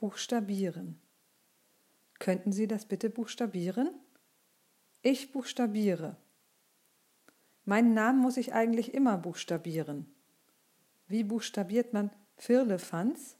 Buchstabieren. Könnten Sie das bitte buchstabieren? Ich buchstabiere. Meinen Namen muss ich eigentlich immer buchstabieren. Wie buchstabiert man Firlefanz?